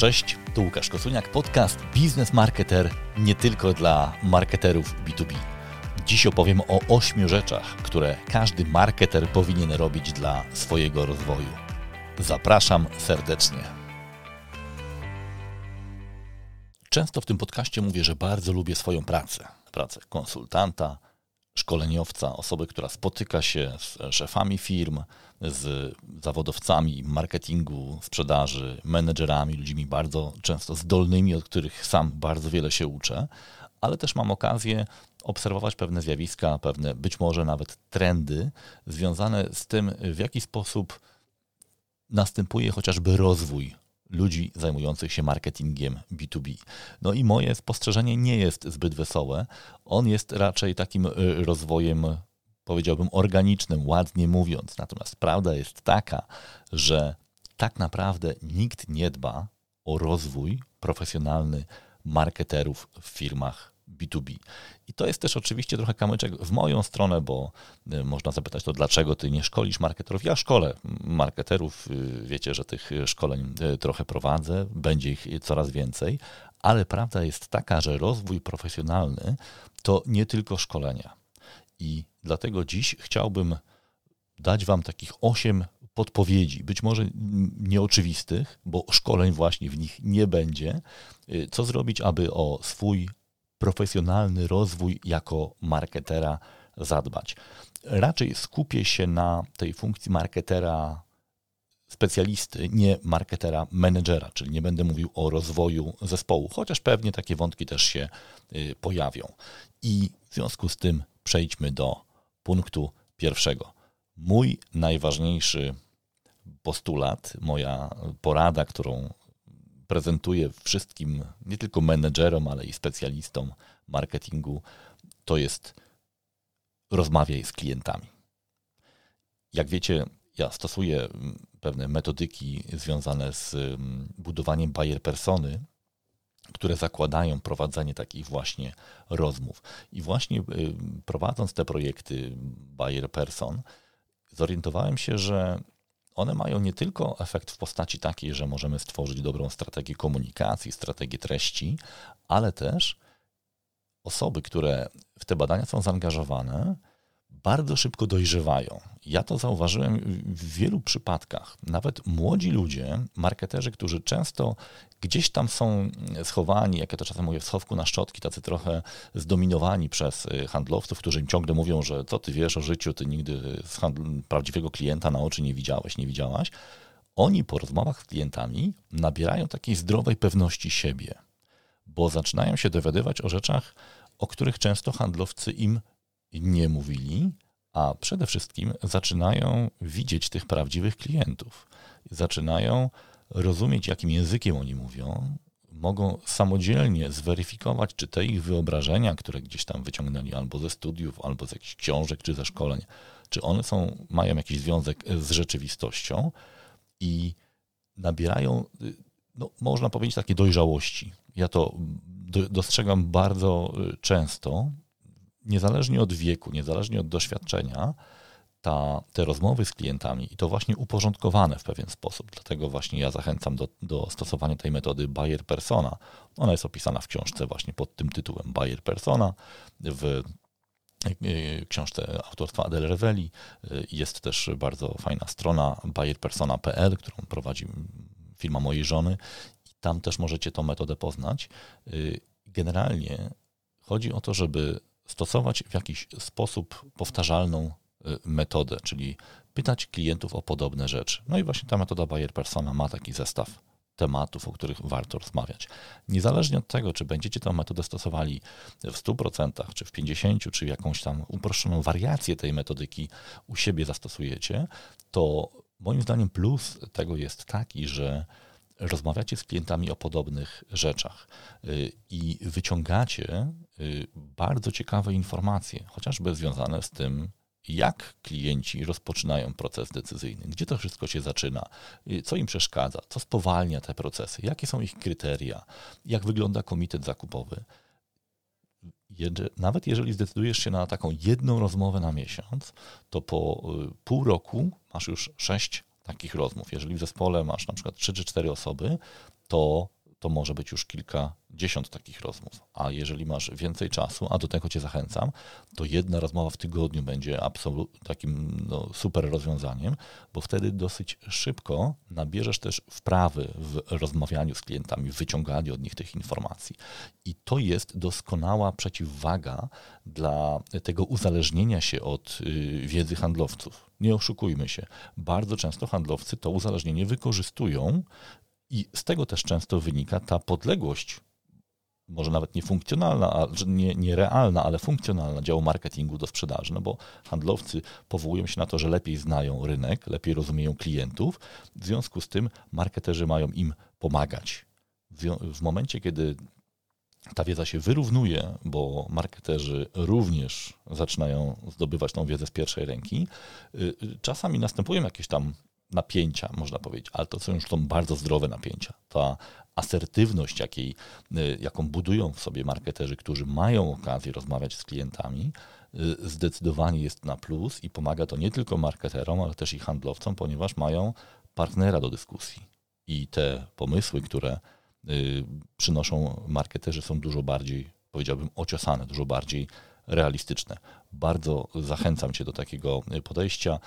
Cześć, tu Łukasz Kosuniak, podcast Biznes Marketer nie tylko dla marketerów B2B. Dziś opowiem o ośmiu rzeczach, które każdy marketer powinien robić dla swojego rozwoju. Zapraszam serdecznie. Często w tym podcaście mówię, że bardzo lubię swoją pracę. Pracę konsultanta, szkoleniowca, osoby, która spotyka się z szefami firm, z zawodowcami marketingu, sprzedaży, menedżerami, ludźmi bardzo często zdolnymi, od których sam bardzo wiele się uczę, ale też mam okazję obserwować pewne zjawiska, pewne być może nawet trendy związane z tym, w jaki sposób następuje chociażby rozwój ludzi zajmujących się marketingiem B2B. No i moje spostrzeżenie nie jest zbyt wesołe. On jest raczej takim y, rozwojem, powiedziałbym, organicznym, ładnie mówiąc. Natomiast prawda jest taka, że tak naprawdę nikt nie dba o rozwój profesjonalny marketerów w firmach B2B. I to jest też oczywiście trochę kamyczek w moją stronę, bo y, można zapytać to, dlaczego ty nie szkolisz marketerów? Ja szkolę marketerów, y, wiecie, że tych szkoleń y, trochę prowadzę, będzie ich coraz więcej, ale prawda jest taka, że rozwój profesjonalny to nie tylko szkolenia. I dlatego dziś chciałbym dać Wam takich osiem podpowiedzi, być może nieoczywistych, bo szkoleń właśnie w nich nie będzie, co zrobić, aby o swój profesjonalny rozwój jako marketera zadbać. Raczej skupię się na tej funkcji marketera specjalisty, nie marketera menedżera, czyli nie będę mówił o rozwoju zespołu, chociaż pewnie takie wątki też się y, pojawią. I w związku z tym przejdźmy do punktu pierwszego. Mój najważniejszy postulat, moja porada, którą prezentuję wszystkim, nie tylko menedżerom, ale i specjalistom marketingu, to jest rozmawiaj z klientami. Jak wiecie, ja stosuję pewne metodyki związane z budowaniem buyer persony, które zakładają prowadzenie takich właśnie rozmów. I właśnie prowadząc te projekty buyer person, zorientowałem się, że one mają nie tylko efekt w postaci takiej, że możemy stworzyć dobrą strategię komunikacji, strategię treści, ale też osoby, które w te badania są zaangażowane, bardzo szybko dojrzewają. Ja to zauważyłem w wielu przypadkach. Nawet młodzi ludzie, marketerzy, którzy często gdzieś tam są schowani, jak ja to czasem mówię, w schowku na szczotki, tacy trochę zdominowani przez y, handlowców, którzy im ciągle mówią, że co ty wiesz o życiu, ty nigdy prawdziwego klienta na oczy nie widziałeś, nie widziałaś. Oni po rozmowach z klientami nabierają takiej zdrowej pewności siebie, bo zaczynają się dowiadywać o rzeczach, o których często handlowcy im nie mówili, a przede wszystkim zaczynają widzieć tych prawdziwych klientów. Zaczynają rozumieć, jakim językiem oni mówią, mogą samodzielnie zweryfikować, czy te ich wyobrażenia, które gdzieś tam wyciągnęli albo ze studiów, albo z jakichś książek, czy ze szkoleń, czy one są, mają jakiś związek z rzeczywistością i nabierają, no, można powiedzieć, takiej dojrzałości. Ja to dostrzegam bardzo często, niezależnie od wieku, niezależnie od doświadczenia, ta, te rozmowy z klientami i to właśnie uporządkowane w pewien sposób. Dlatego właśnie ja zachęcam do, do stosowania tej metody Bayer Persona. Ona jest opisana w książce właśnie pod tym tytułem Bayer Persona. W e, książce autorstwa Adele Reveli e, jest też bardzo fajna strona bayerpersona.pl, którą prowadzi firma mojej żony i tam też możecie tą metodę poznać. E, generalnie chodzi o to, żeby stosować w jakiś sposób powtarzalną y, metodę, czyli pytać klientów o podobne rzeczy. No i właśnie ta metoda Bayer Persona ma taki zestaw tematów, o których warto rozmawiać. Niezależnie od tego, czy będziecie tę metodę stosowali w 100%, czy w 50%, czy jakąś tam uproszczoną wariację tej metodyki u siebie zastosujecie, to moim zdaniem plus tego jest taki, że rozmawiacie z klientami o podobnych rzeczach y, i wyciągacie y, bardzo ciekawe informacje, chociażby związane z tym, jak klienci rozpoczynają proces decyzyjny, gdzie to wszystko się zaczyna, y, co im przeszkadza, co spowalnia te procesy, jakie są ich kryteria, jak wygląda komitet zakupowy. Nawet jeżeli zdecydujesz się na taką jedną rozmowę na miesiąc, to po pół roku masz już sześć takich rozmów. Jeżeli w zespole masz na przykład 3 czy 4 osoby, to to może być już kilkadziesiąt takich rozmów. A jeżeli masz więcej czasu, a do tego Cię zachęcam, to jedna rozmowa w tygodniu będzie absolut, takim no, super rozwiązaniem, bo wtedy dosyć szybko nabierzesz też wprawy w rozmawianiu z klientami, w wyciąganiu od nich tych informacji. I to jest doskonała przeciwwaga dla tego uzależnienia się od y, wiedzy handlowców. Nie oszukujmy się. Bardzo często handlowcy to uzależnienie wykorzystują i z tego też często wynika ta podległość, może nawet nie funkcjonalna, nie, nie realna, ale funkcjonalna działu marketingu do sprzedaży, no bo handlowcy powołują się na to, że lepiej znają rynek, lepiej rozumieją klientów, w związku z tym marketerzy mają im pomagać. W momencie, kiedy ta wiedza się wyrównuje, bo marketerzy również zaczynają zdobywać tą wiedzę z pierwszej ręki, y, czasami następują jakieś tam napięcia, można powiedzieć, ale to są już są bardzo zdrowe napięcia. Ta asertywność, jakiej, y, jaką budują w sobie marketerzy, którzy mają okazję rozmawiać z klientami, y, zdecydowanie jest na plus i pomaga to nie tylko marketerom, ale też i handlowcom, ponieważ mają partnera do dyskusji. I te pomysły, które przynoszą marketerzy, są dużo bardziej, powiedziałbym, ociosane, dużo bardziej realistyczne. Bardzo zachęcam Cię do takiego podejścia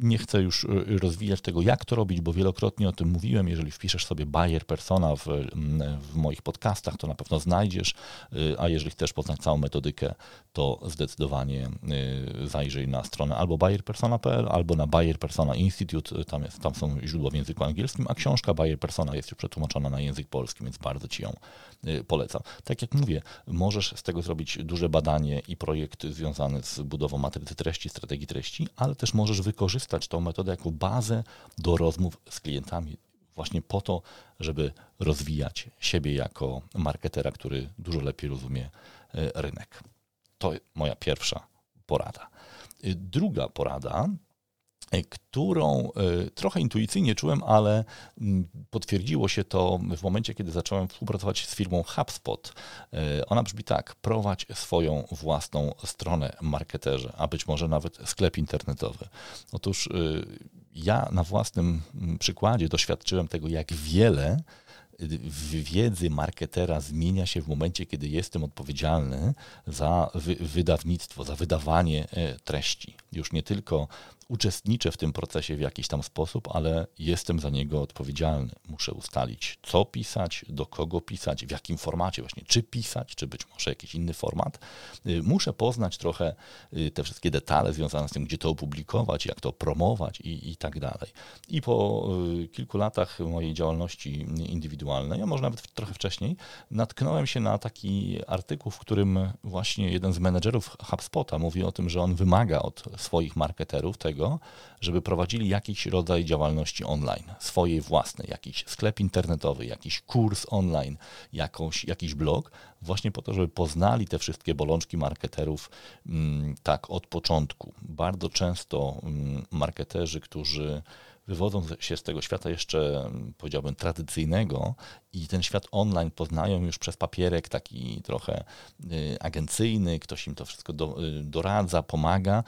nie chcę już y, rozwijać tego, jak to robić, bo wielokrotnie o tym mówiłem. Jeżeli wpiszesz sobie Bayer Persona w, mm, w moich podcastach, to na pewno znajdziesz, y, a jeżeli chcesz poznać całą metodykę, to zdecydowanie y, zajrzyj na stronę albo bayerpersona.pl, albo na Bayer Persona Institute, tam, jest, tam są źródła w języku angielskim, a książka Bayer Persona jest już przetłumaczona na język polski, więc bardzo Ci ją polecam. Tak jak mówię, możesz z tego zrobić duże badanie i projekt związany z budową matrycy treści, strategii treści, ale też możesz wykorzystać tą metodę jako bazę do rozmów z klientami, właśnie po to, żeby rozwijać siebie jako marketera, który dużo lepiej rozumie e, rynek. To moja pierwsza porada. E, druga porada którą e, trochę intuicyjnie czułem, ale potwierdziło się to w momencie, kiedy zacząłem współpracować z firmą HubSpot. E, ona brzmi tak: prowadź swoją własną stronę marketerze, a być może nawet sklep internetowy. Otóż ja na własnym przykładzie doświadczyłem tego, jak wiele wiedzy marketera zmienia się w momencie, kiedy jestem odpowiedzialny za wydawnictwo, za wydawanie treści. Już nie tylko uczestniczę w tym procesie w jakiś tam sposób, ale jestem za niego odpowiedzialny. Muszę ustalić, co pisać, do kogo pisać, w jakim formacie właśnie, czy pisać, czy być może jakiś inny format. Y, muszę poznać trochę y, te wszystkie detale związane z tym, gdzie to opublikować, jak to promować i, i tak dalej. I po y, kilku latach mojej działalności indywidualnej, a może nawet trochę wcześniej, natknąłem się na taki artykuł, w którym właśnie jeden z menedżerów HubSpota mówi o tym, że on wymaga od swoich marketerów tego, tego, żeby prowadzili jakiś rodzaj działalności online, swojej własnej, jakiś sklep internetowy, jakiś kurs online, jakąś, jakiś blog, właśnie po to, żeby poznali te wszystkie bolączki marketerów mm, tak od początku. Bardzo często mm, marketerzy, którzy wywodzą się z tego świata jeszcze, mm, powiedziałbym, tradycyjnego i ten świat online poznają już przez papierek taki trochę y, agencyjny, ktoś im to wszystko y, doradza, pomaga,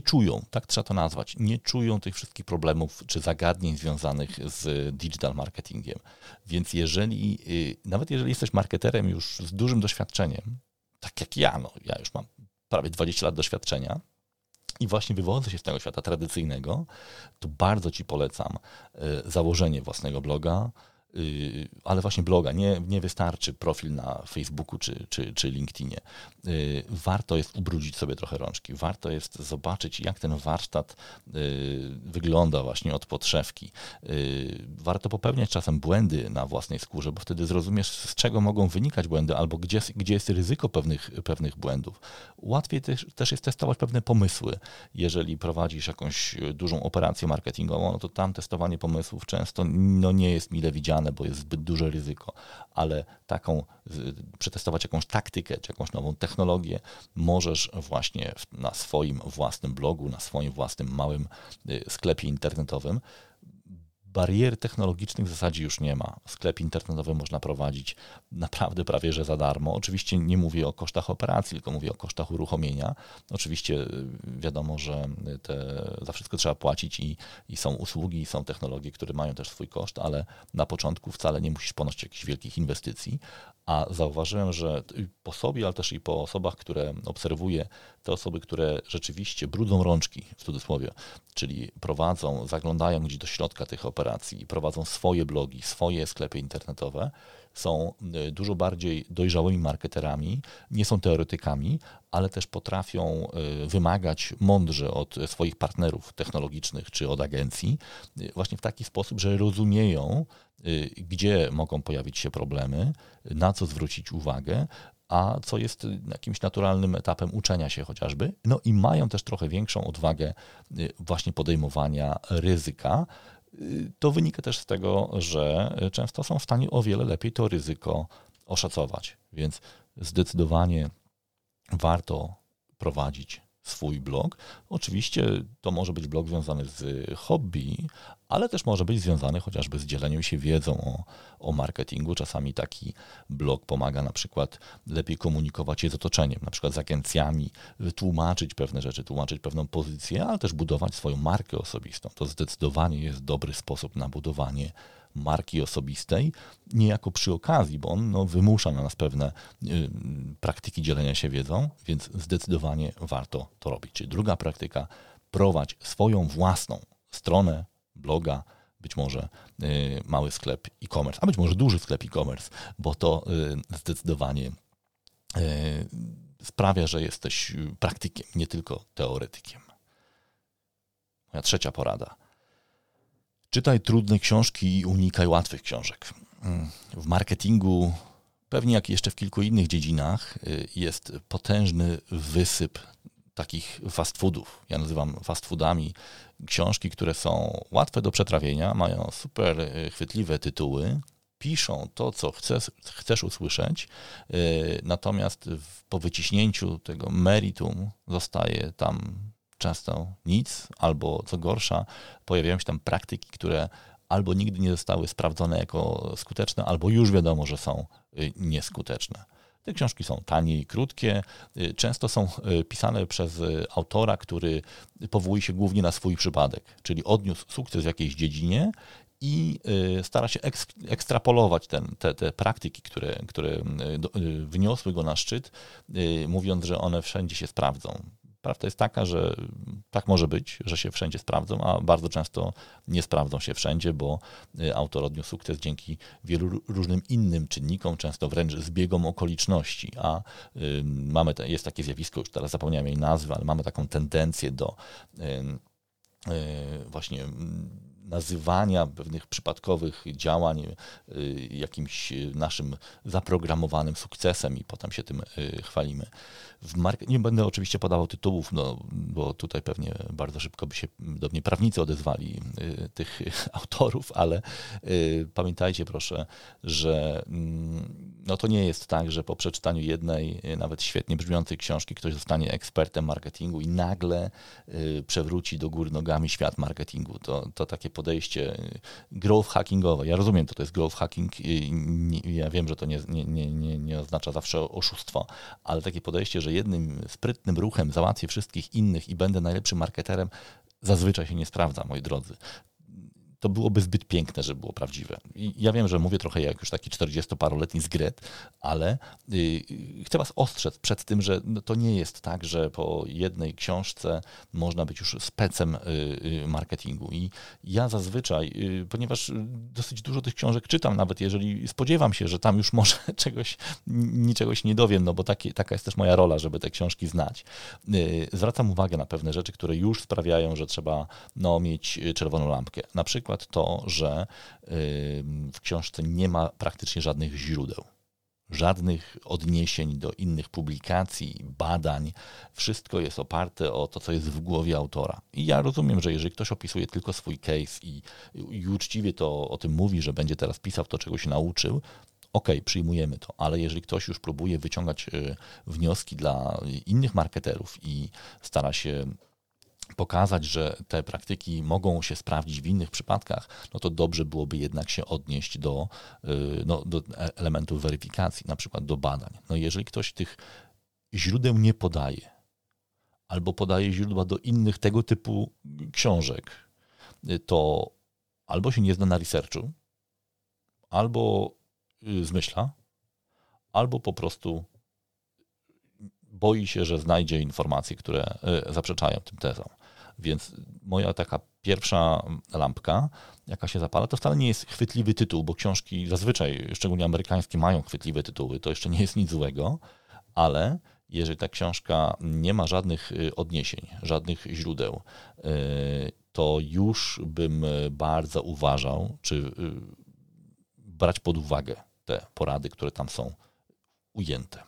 czują, tak trzeba to nazwać, nie czują tych wszystkich problemów czy zagadnień związanych z digital marketingiem. Więc jeżeli, y, nawet jeżeli jesteś marketerem już z dużym doświadczeniem, tak jak ja, no, ja już mam prawie 20 lat doświadczenia, i właśnie wywodzę się z tego świata tradycyjnego, to bardzo Ci polecam y, założenie własnego bloga, ale właśnie bloga. Nie, nie wystarczy profil na Facebooku czy, czy, czy LinkedInie. Y, warto jest ubrudzić sobie trochę rączki. Warto jest zobaczyć, jak ten warsztat y, wygląda właśnie od podszewki. Warto popełniać czasem błędy na własnej skórze, bo wtedy zrozumiesz, z czego mogą wynikać błędy albo gdzie, gdzie jest ryzyko pewnych, pewnych błędów. Łatwiej też, też jest testować pewne pomysły. Jeżeli prowadzisz jakąś dużą operację marketingową, no to tam testowanie pomysłów często no, nie jest mile widziane bo jest zbyt duże ryzyko, ale taką, przetestować jakąś taktykę czy jakąś nową technologię możesz właśnie na swoim własnym blogu, na swoim własnym małym y, sklepie internetowym barier technologicznych w zasadzie już nie ma. Sklep internetowy można prowadzić naprawdę prawie że za darmo. Oczywiście nie mówię o kosztach operacji, tylko mówię o kosztach uruchomienia. Oczywiście y, wiadomo, że te, za wszystko trzeba płacić i, i są usługi, i są technologie, które mają też swój koszt, ale na początku wcale nie musisz ponosić jakichś wielkich inwestycji. A zauważyłem, że po sobie, ale też i po osobach, które obserwuję, te osoby, które rzeczywiście brudzą rączki, w cudzysłowie, czyli prowadzą, zaglądają gdzieś do środka tych operacji i prowadzą swoje blogi, swoje sklepy internetowe, są y, dużo bardziej dojrzałymi marketerami, nie są teoretykami, ale też potrafią y, wymagać mądrze od swoich partnerów technologicznych czy od agencji, y, właśnie w taki sposób, że rozumieją, gdzie mogą pojawić się problemy, na co zwrócić uwagę, a co jest jakimś naturalnym etapem uczenia się chociażby. No i mają też trochę większą odwagę właśnie podejmowania ryzyka, to wynika też z tego, że często są w stanie o wiele lepiej to ryzyko oszacować. Więc zdecydowanie warto prowadzić swój blog. Oczywiście to może być blog związany z hobby, ale też może być związany chociażby z dzieleniem się wiedzą o, o marketingu. Czasami taki blog pomaga na przykład lepiej komunikować się z otoczeniem, na przykład z agencjami, tłumaczyć pewne rzeczy, tłumaczyć pewną pozycję, ale też budować swoją markę osobistą. To zdecydowanie jest dobry sposób na budowanie marki osobistej, niejako przy okazji, bo on no, wymusza na nas pewne y, praktyki dzielenia się wiedzą, więc zdecydowanie warto to robić. Czyli druga praktyka, prowadź swoją własną stronę, bloga, być może y, mały sklep e-commerce, a być może duży sklep e-commerce, bo to y, zdecydowanie y, sprawia, że jesteś praktykiem, nie tylko teoretykiem. Moja trzecia porada – Czytaj trudne książki i unikaj łatwych książek. Mm, w marketingu, pewnie jak jeszcze w kilku innych dziedzinach, y, jest potężny wysyp takich fast foodów. Ja nazywam fast foodami książki, które są łatwe do przetrawienia, mają super y, chwytliwe tytuły, piszą to, co chcesz, chcesz usłyszeć, y, natomiast po wyciśnięciu tego meritum zostaje tam często nic, albo co gorsza, pojawiają się tam praktyki, które albo nigdy nie zostały sprawdzone jako skuteczne, albo już wiadomo, że są y, nieskuteczne. Te książki są tanie i krótkie, y, często są y, pisane przez autora, który powołuje się głównie na swój przypadek, czyli odniósł sukces w jakiejś dziedzinie i stara się ekstrapolować ten, te, te praktyki, które, które wniosły go na szczyt, mówiąc, że one wszędzie się sprawdzą. Prawda jest taka, że tak może być, że się wszędzie sprawdzą, a bardzo często nie sprawdzą się wszędzie, bo y, autor odniósł sukces dzięki wielu różnym innym czynnikom, często wręcz zbiegom okoliczności. A mamy, jest takie zjawisko, już teraz zapomniałem jej nazwy, ale mamy taką tendencję do y, właśnie nazywania pewnych przypadkowych działań jakimś naszym zaprogramowanym sukcesem i potem się tym chwalimy. W mark- nie będę oczywiście podawał tytułów, no, bo tutaj pewnie bardzo szybko by się do mnie prawnicy odezwali y, tych autorów, ale y, pamiętajcie proszę, że y, no, to nie jest tak, że po przeczytaniu jednej, y, nawet świetnie brzmiącej książki, ktoś zostanie ekspertem marketingu i nagle y, przewróci do góry nogami świat marketingu. To, to takie podejście growth hackingowe. Ja rozumiem, to to jest growth hacking. Ja wiem, że to nie, nie, nie, nie oznacza zawsze oszustwo, ale takie podejście, że jednym sprytnym ruchem załatwię wszystkich innych i będę najlepszym marketerem, zazwyczaj się nie sprawdza, moi drodzy to byłoby zbyt piękne, żeby było prawdziwe. I ja wiem, że mówię trochę jak już taki 40-paroletni zgret, ale yy, chcę was ostrzec przed tym, że no, to nie jest tak, że po jednej książce można być już specem yy, marketingu. I ja zazwyczaj, yy, ponieważ dosyć dużo tych książek czytam, nawet jeżeli spodziewam się, że tam już może czegoś, niczegoś nie dowiem, no bo taki, taka jest też moja rola, żeby te książki znać. Y, zwracam uwagę na pewne rzeczy, które już sprawiają, że trzeba no, mieć czerwoną lampkę. Na przykład przykład to, że w książce nie ma praktycznie żadnych źródeł żadnych odniesień do innych publikacji, badań. Wszystko jest oparte o to, co jest w głowie autora. I ja rozumiem, że jeżeli ktoś opisuje tylko swój case i, i uczciwie to o tym mówi, że będzie teraz pisał to, czego się nauczył, ok, przyjmujemy to, ale jeżeli ktoś już próbuje wyciągać y, wnioski dla innych marketerów i stara się pokazać, że te praktyki mogą się sprawdzić w innych przypadkach, no to dobrze byłoby jednak się odnieść do, no, do elementów weryfikacji, na przykład do badań. No jeżeli ktoś tych źródeł nie podaje, albo podaje źródła do innych tego typu książek, to albo się nie zna na researchu, albo y, zmyśla, albo po prostu boi się, że znajdzie informacje, które y, zaprzeczają tym tezom. Więc moja taka pierwsza lampka, jaka się zapala, to wcale nie jest chwytliwy tytuł, bo książki zazwyczaj, szczególnie amerykańskie, mają chwytliwe tytuły. To jeszcze nie jest nic złego, ale jeżeli ta książka nie ma żadnych y, odniesień, żadnych źródeł, to już bym bardzo uważał, czy brać pod uwagę te porady, które tam są ujęte.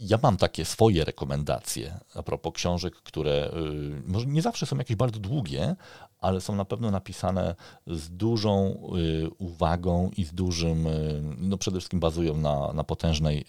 Y, ja mam takie swoje rekomendacje a propos książek, które y, może nie zawsze są jakieś bardzo długie, ale są na pewno napisane z dużą y, uwagą i z dużym, no przede wszystkim bazują na, na potężnej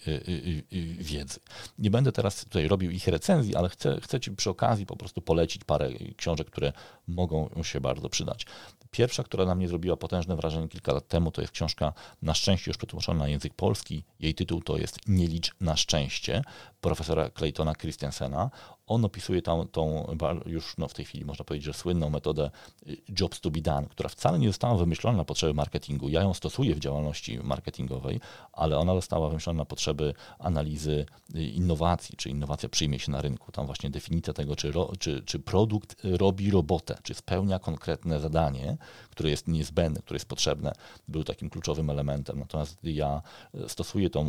wiedzy. Nie będę teraz tutaj robił ich recenzji, ale chcę, chcę Ci przy okazji po prostu polecić parę książek, które mogą się bardzo przydać. Pierwsza, która na mnie zrobiła potężne wrażenie kilka lat temu, to jest książka na szczęście już przetłumaczona na język polski. Jej tytuł to jest Nie licz na szczęście profesora Claytona Christensena. On opisuje tam tą już no w tej chwili można powiedzieć, że słynną metodę y, jobs to be done, która wcale nie została wymyślona na potrzeby marketingu. Ja ją stosuję w działalności marketingowej, ale ona została wymyślona na potrzeby analizy y, innowacji, czy innowacja przyjmie się na rynku. Tam właśnie definicja tego, czy, ro, czy, czy produkt robi robotę, czy spełnia konkretne zadanie, które jest niezbędne, które jest potrzebne, był takim kluczowym elementem. Natomiast ja y, stosuję tą,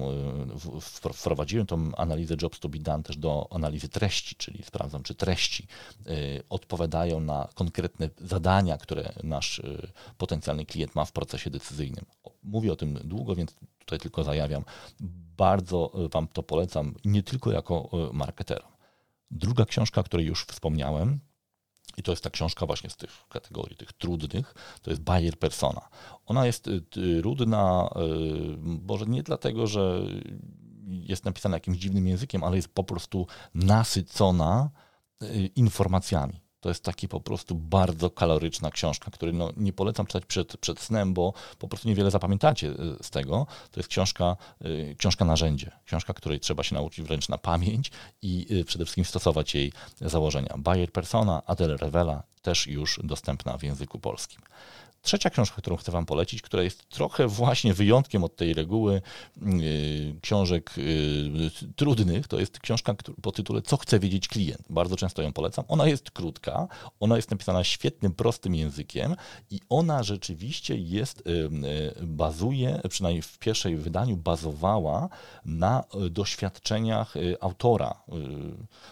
wprowadziłem tą analizę jobs to be done też do analizy treści, czyli sprawdzam, czy treści y, odpowiadają na konkretne zadania, które nasz y, potencjalny klient ma w procesie decyzyjnym. Mówię o tym długo, więc tutaj tylko zajawiam. Bardzo y, Wam to polecam, nie tylko jako marketerom. Druga książka, o której już wspomniałem, i to jest ta książka właśnie z tych kategorii, tych trudnych, to jest Bayer Persona. Ona jest trudna, może nie dlatego, że jest napisana jakimś dziwnym językiem, ale jest po prostu nasycona y, informacjami. To jest taki po prostu bardzo kaloryczna książka, której no, nie polecam czytać przed, przed snem, bo po prostu niewiele zapamiętacie y, z tego. To jest książka, y, książka narzędzie, książka, której trzeba się nauczyć wręcz na pamięć i przede wszystkim stosować jej założenia. Bayer Persona, Adele Revela, też już dostępna w języku polskim. Trzecia książka, którą chcę Wam polecić, która jest trochę właśnie wyjątkiem od tej reguły yy, książek yy, trudnych, to jest książka po tytule Co chce wiedzieć klient. Bardzo często ją polecam. Ona jest krótka, ona jest napisana świetnym, prostym językiem i ona rzeczywiście jest, yy, bazuje, przynajmniej w pierwszej wydaniu, bazowała na doświadczeniach autora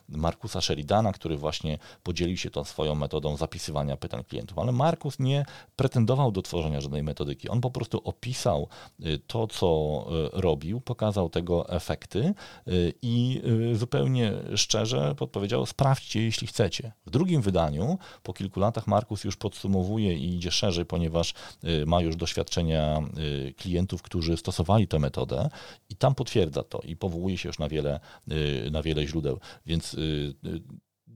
Markusa Sheridana, który właśnie podzielił się tą swoją metodą zapisywania pytań klientów. Ale Markus nie pretenduje pretendował do tworzenia żadnej metodyki. On po prostu opisał y, to, co y, robił, pokazał tego efekty y, i zupełnie szczerze podpowiedział: sprawdźcie, jeśli chcecie. W drugim wydaniu, po kilku latach, Markus już podsumowuje i idzie szerzej, ponieważ ma już doświadczenia klientów, którzy stosowali tę metodę i tam potwierdza to i powołuje się już na wiele, na wiele źródeł. Więc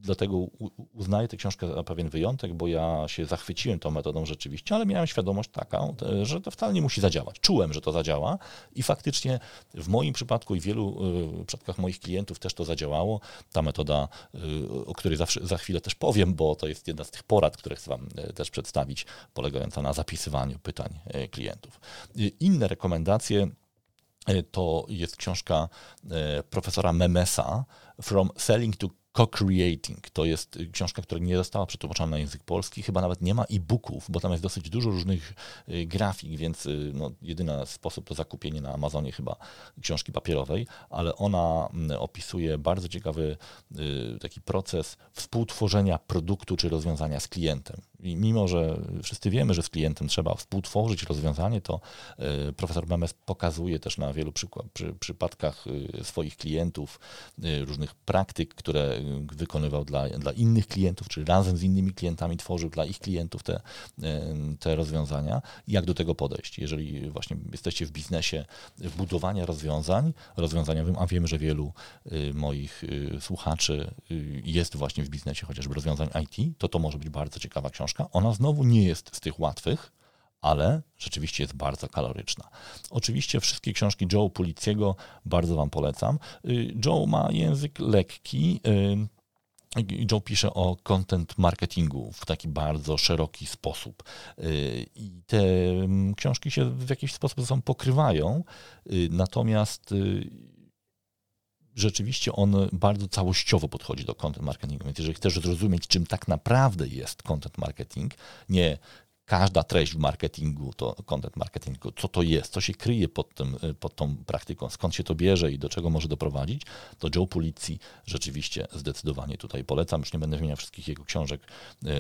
dlatego uznaję tę książkę za pewien wyjątek, bo ja się zachwyciłem tą metodą rzeczywiście, ale miałem świadomość taką, że to wcale nie musi zadziałać. Czułem, że to zadziała i faktycznie w moim przypadku i w wielu y, przypadkach moich klientów też to zadziałało. Ta metoda, y, o której zawsze, za chwilę też powiem, bo to jest jedna z tych porad, które chcę Wam y, też przedstawić, polegająca na zapisywaniu pytań klientów. Inne rekomendacje to jest książka profesora Memesa From Selling to Co-Creating. To jest książka, która nie została przetłumaczona na język polski, chyba nawet nie ma e-booków, bo tam jest dosyć dużo różnych y, grafik, więc y, no, jedyny sposób to zakupienie na Amazonie chyba książki papierowej, ale ona mm, opisuje bardzo ciekawy y, taki proces współtworzenia produktu czy rozwiązania z klientem. I mimo, że wszyscy wiemy, że z klientem trzeba współtworzyć rozwiązanie, to e, profesor Memes pokazuje też na wielu przykład, przy, przypadkach e, swoich klientów e, różnych praktyk, które wykonywał dla, dla innych klientów, czy razem z innymi klientami tworzył dla ich klientów te, te rozwiązania. Jak do tego podejść? Jeżeli właśnie jesteście w biznesie budowania rozwiązań rozwiązaniowym, a wiem, że wielu moich słuchaczy jest właśnie w biznesie chociażby rozwiązań IT, to to może być bardzo ciekawa książka. Ona znowu nie jest z tych łatwych, ale rzeczywiście jest bardzo kaloryczna. Oczywiście wszystkie książki Joe Puliciego bardzo Wam polecam. Y, Joe ma język lekki. Y, Joe pisze o content marketingu w taki bardzo szeroki sposób. Y, I te mm, książki się w jakiś sposób ze sobą pokrywają, natomiast rzeczywiście on bardzo całościowo podchodzi do content marketingu. Więc jeżeli chcesz zrozumieć, czym tak naprawdę jest content marketing, nie każda treść w marketingu to content marketingu, co to jest, co się kryje pod, tym, pod tą praktyką, skąd się to bierze i do czego może doprowadzić, to Joe Policji rzeczywiście zdecydowanie tutaj polecam. Już nie będę wymieniał wszystkich jego książek,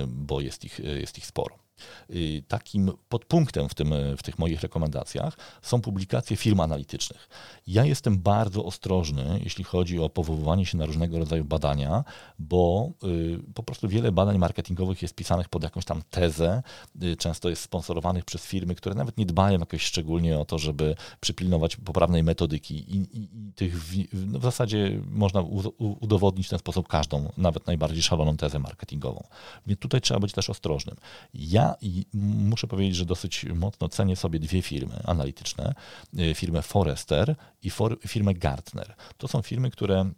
bo jest ich, jest ich sporo. Y, takim podpunktem w, tym, w tych moich rekomendacjach są publikacje firm analitycznych. Ja jestem bardzo ostrożny, jeśli chodzi o powoływanie się na różnego rodzaju badania, bo y, po prostu wiele badań marketingowych jest pisanych pod jakąś tam tezę, y, często jest sponsorowanych przez firmy, które nawet nie dbają jakoś szczególnie o to, żeby przypilnować poprawnej metodyki i, i, i tych w, no w zasadzie można udowodnić w ten sposób każdą, nawet najbardziej szaloną tezę marketingową. Więc tutaj trzeba być też ostrożnym. Ja i muszę powiedzieć, że dosyć mocno cenię sobie dwie firmy analityczne, y, firmę Forrester i for, firmę Gartner. To są firmy, które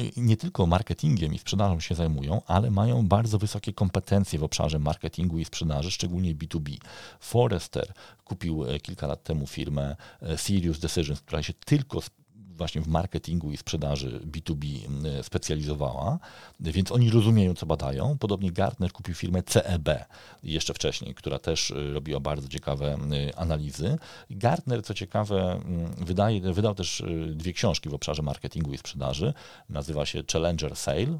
y, nie tylko marketingiem i sprzedażą się zajmują, ale mają bardzo wysokie kompetencje w obszarze marketingu i sprzedaży, szczególnie B2B. Forrester kupił y, kilka lat temu firmę Serious Decisions, która się tylko właśnie w marketingu i sprzedaży B2B mm, specjalizowała, więc oni rozumieją, co badają. Podobnie Gartner kupił firmę CEB jeszcze wcześniej, która też y, robiła bardzo ciekawe y, analizy. Gartner, co ciekawe, wydaje, wydał też y, dwie książki w obszarze marketingu i sprzedaży. Nazywa się Challenger Sale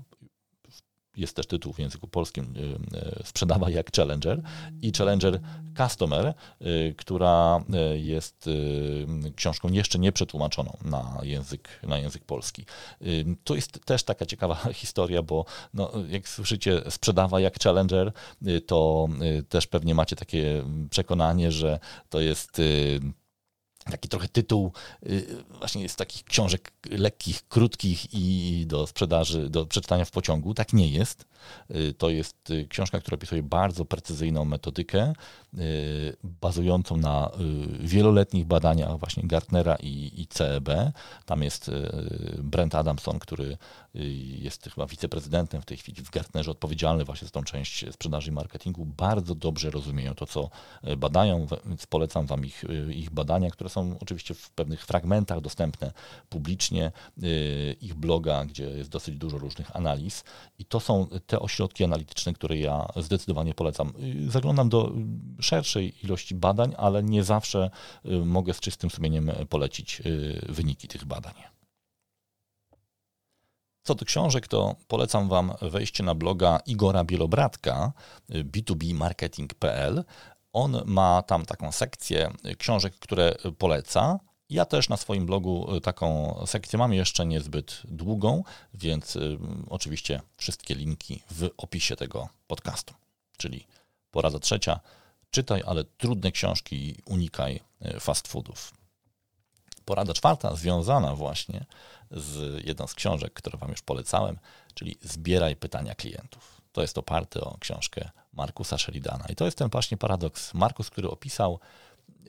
jest też tytuł w języku polskim y, y, Sprzedawa jak Challenger i Challenger Customer, y, która jest książką jeszcze nie przetłumaczoną na język, na język polski. To jest też taka ciekawa historia, bo no, jak słyszycie sprzedawa jak Challenger, to też pewnie macie takie przekonanie, że to jest taki trochę tytuł y, właśnie jest takich książek lekkich, krótkich i do sprzedaży, do przeczytania w pociągu. Tak nie jest. Y, to jest y, książka, która opisuje bardzo precyzyjną metodykę, bazującą na wieloletnich badaniach właśnie Gartnera i, i CEB. Tam jest Brent Adamson, który jest chyba wiceprezydentem w tej chwili w Gartnerze, odpowiedzialny właśnie za tą część sprzedaży i marketingu. Bardzo dobrze rozumieją to, co badają, więc polecam Wam ich, ich badania, które są oczywiście w pewnych fragmentach dostępne publicznie, y, ich bloga, gdzie jest dosyć dużo różnych analiz i to są te ośrodki analityczne, które ja zdecydowanie polecam. Y, zaglądam do szerszej ilości badań, ale nie zawsze y, mogę z czystym sumieniem polecić wyniki tych badań. Co do książek, to polecam Wam wejście na bloga Igora Bielobratka b2bmarketing.pl. On ma tam taką sekcję książek, które poleca. Ja też na swoim blogu taką sekcję mam jeszcze niezbyt długą, więc y, oczywiście wszystkie linki w opisie tego podcastu. Czyli porada trzecia, czytaj, ale trudne książki i unikaj y, fast foodów. Porada czwarta, związana właśnie z jedną z książek, które Wam już polecałem, czyli zbieraj pytania klientów. To jest oparte o książkę Markusa Sheridana. I to jest ten właśnie paradoks. Markus, który opisał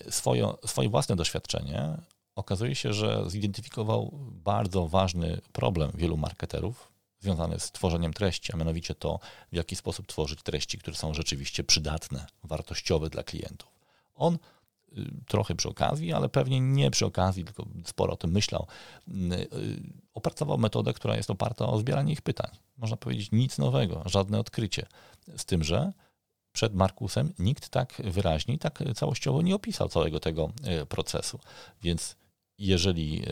swoje, swoje własne doświadczenie, okazuje się, że zidentyfikował bardzo ważny problem wielu marketerów związany z tworzeniem treści, a mianowicie to, w jaki sposób tworzyć treści, które są rzeczywiście przydatne, wartościowe dla klientów. On trochę przy okazji, ale pewnie nie przy okazji, tylko sporo o tym myślał, y, y, opracował metodę, która jest oparta o zbieranie ich pytań. Można powiedzieć nic nowego, żadne odkrycie. Z tym, że przed Markusem nikt tak wyraźnie i tak całościowo nie opisał całego tego e, procesu. Więc jeżeli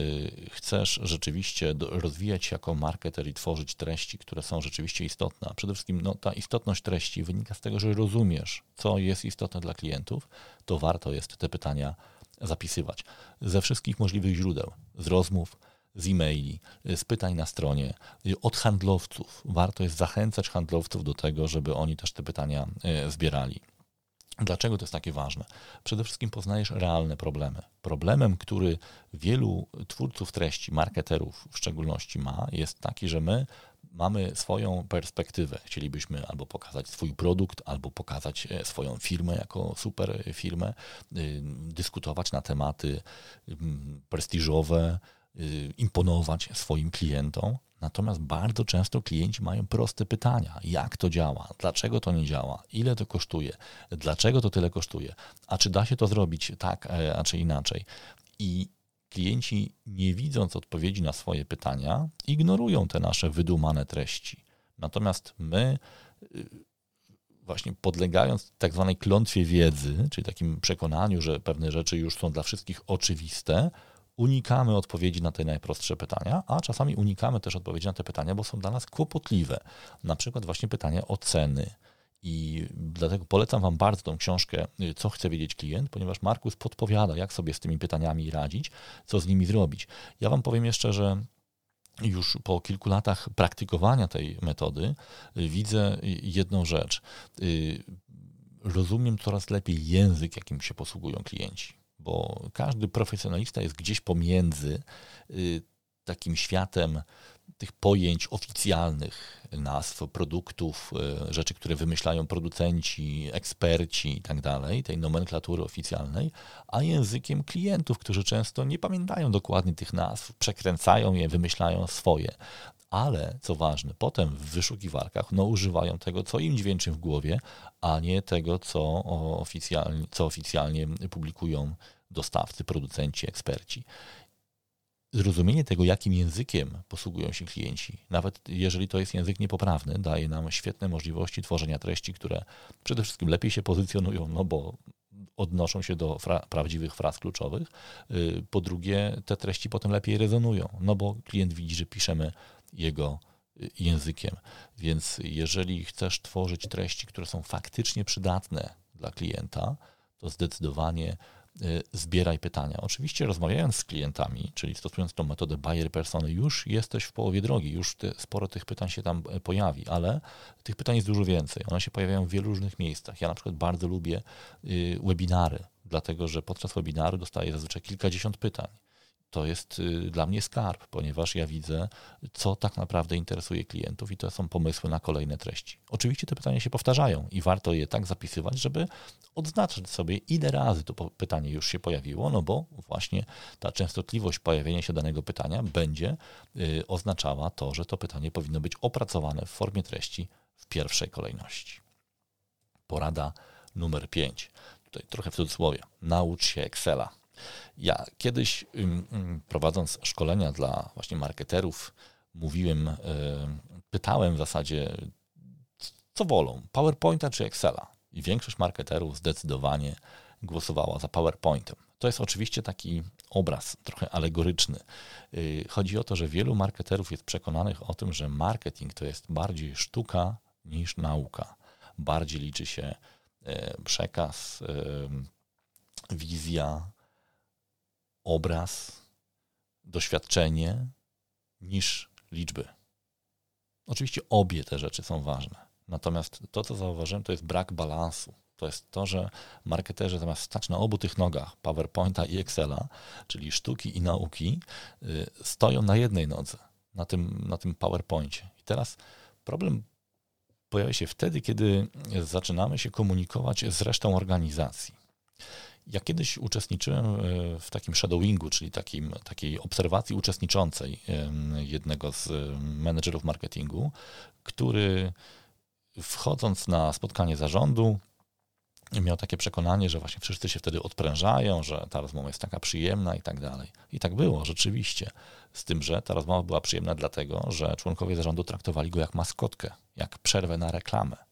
chcesz rzeczywiście rozwijać się jako marketer i tworzyć treści, które są rzeczywiście istotne, a przede wszystkim no, ta istotność treści wynika z tego, że rozumiesz, co jest istotne dla klientów, to warto jest te pytania zapisywać ze wszystkich możliwych źródeł, z rozmów, z e-maili, z pytań na stronie, od handlowców. Warto jest zachęcać handlowców do tego, żeby oni też te pytania e, zbierali. Dlaczego to jest takie ważne? Przede wszystkim poznajesz realne problemy. Problemem, który wielu twórców treści, marketerów w szczególności ma, jest taki, że my mamy swoją perspektywę. Chcielibyśmy albo pokazać swój produkt, albo pokazać e, swoją firmę jako super firmę, y, dyskutować na tematy mm, prestiżowe, y, imponować swoim klientom. Natomiast bardzo często klienci mają proste pytania: jak to działa, dlaczego to nie działa, ile to kosztuje, dlaczego to tyle kosztuje, a czy da się to zrobić tak, e, a czy inaczej. I klienci, nie widząc odpowiedzi na swoje pytania, ignorują te nasze wydumane treści. Natomiast my, y, właśnie podlegając tak zwanej klątwie wiedzy, czyli takim przekonaniu, że pewne rzeczy już są dla wszystkich oczywiste, unikamy odpowiedzi na te najprostsze pytania, a czasami unikamy też odpowiedzi na te pytania, bo są dla nas kłopotliwe. Na przykład właśnie pytanie o ceny i dlatego polecam Wam bardzo tą książkę, y, co chce wiedzieć klient, ponieważ Markus podpowiada, jak sobie z tymi pytaniami radzić, co z nimi zrobić. Ja Wam powiem jeszcze, że już po kilku latach praktykowania tej metody y, widzę jedną rzecz. Y, rozumiem coraz lepiej język, jakim się posługują klienci, bo każdy profesjonalista jest gdzieś pomiędzy takim światem tych pojęć oficjalnych, nazw produktów, e, rzeczy, które wymyślają producenci, eksperci i tak dalej, tej nomenklatury oficjalnej, a językiem klientów, którzy często nie pamiętają dokładnie tych nazw, przekręcają je, wymyślają swoje. Ale co ważne, potem w wyszukiwarkach no, używają tego, co im dźwięczy w głowie, a nie tego, co oficjalnie, co oficjalnie publikują dostawcy, producenci, eksperci zrozumienie tego, jakim językiem posługują się klienci, nawet jeżeli to jest język niepoprawny, daje nam świetne możliwości tworzenia treści, które przede wszystkim lepiej się pozycjonują, no bo odnoszą się do fra prawdziwych fraz kluczowych. Y, po drugie, te treści potem lepiej rezonują, no bo klient widzi, że piszemy jego y, językiem. Więc jeżeli chcesz tworzyć treści, które są faktycznie przydatne dla klienta, to zdecydowanie Y, zbieraj pytania. Oczywiście rozmawiając z klientami, czyli stosując tą metodę buyer persony, już jesteś w połowie drogi, już te, sporo tych pytań się tam e, pojawi, ale tych pytań jest dużo więcej. One się pojawiają w wielu różnych miejscach. Ja na przykład bardzo lubię y, webinary, dlatego że podczas webinaru dostaję zazwyczaj kilkadziesiąt pytań to jest y, dla mnie skarb, ponieważ ja widzę, co tak naprawdę interesuje klientów i to są pomysły na kolejne treści. Oczywiście te pytania się powtarzają i warto je tak zapisywać, żeby odznaczyć sobie, ile razy to pytanie już się pojawiło, no bo właśnie ta częstotliwość pojawienia się danego pytania będzie y, oznaczała to, że to pytanie powinno być opracowane w formie treści w pierwszej kolejności. Porada numer 5. Tutaj trochę w cudzysłowie. Naucz się Excela ja kiedyś prowadząc szkolenia dla właśnie marketerów, mówiłem, e, pytałem w zasadzie, co wolą, PowerPointa czy Excela? I większość marketerów zdecydowanie głosowała za PowerPointem. To jest oczywiście taki obraz trochę alegoryczny. Y, chodzi o to, że wielu marketerów jest przekonanych o tym, że marketing to jest bardziej sztuka niż nauka. Bardziej liczy się e, przekaz, e, wizja, obraz, doświadczenie niż liczby. Oczywiście obie te rzeczy są ważne. Natomiast to, co zauważyłem, to jest brak balansu. To jest to, że marketerzy zamiast stać na obu tych nogach, PowerPointa i Excela, czyli sztuki i nauki, y, stoją na jednej nodze, na tym, na tym PowerPoincie. I teraz problem pojawia się wtedy, kiedy zaczynamy się komunikować z resztą organizacji. Ja kiedyś uczestniczyłem e, w takim shadowingu, czyli takim, takiej obserwacji uczestniczącej jednego z menedżerów marketingu, który wchodząc na spotkanie zarządu, miał takie przekonanie, że właśnie wszyscy się wtedy odprężają, że ta rozmowa jest taka przyjemna i tak dalej. I tak było, rzeczywiście. Z tym, że ta rozmowa była przyjemna dlatego, że członkowie zarządu traktowali go jak maskotkę, jak przerwę na reklamę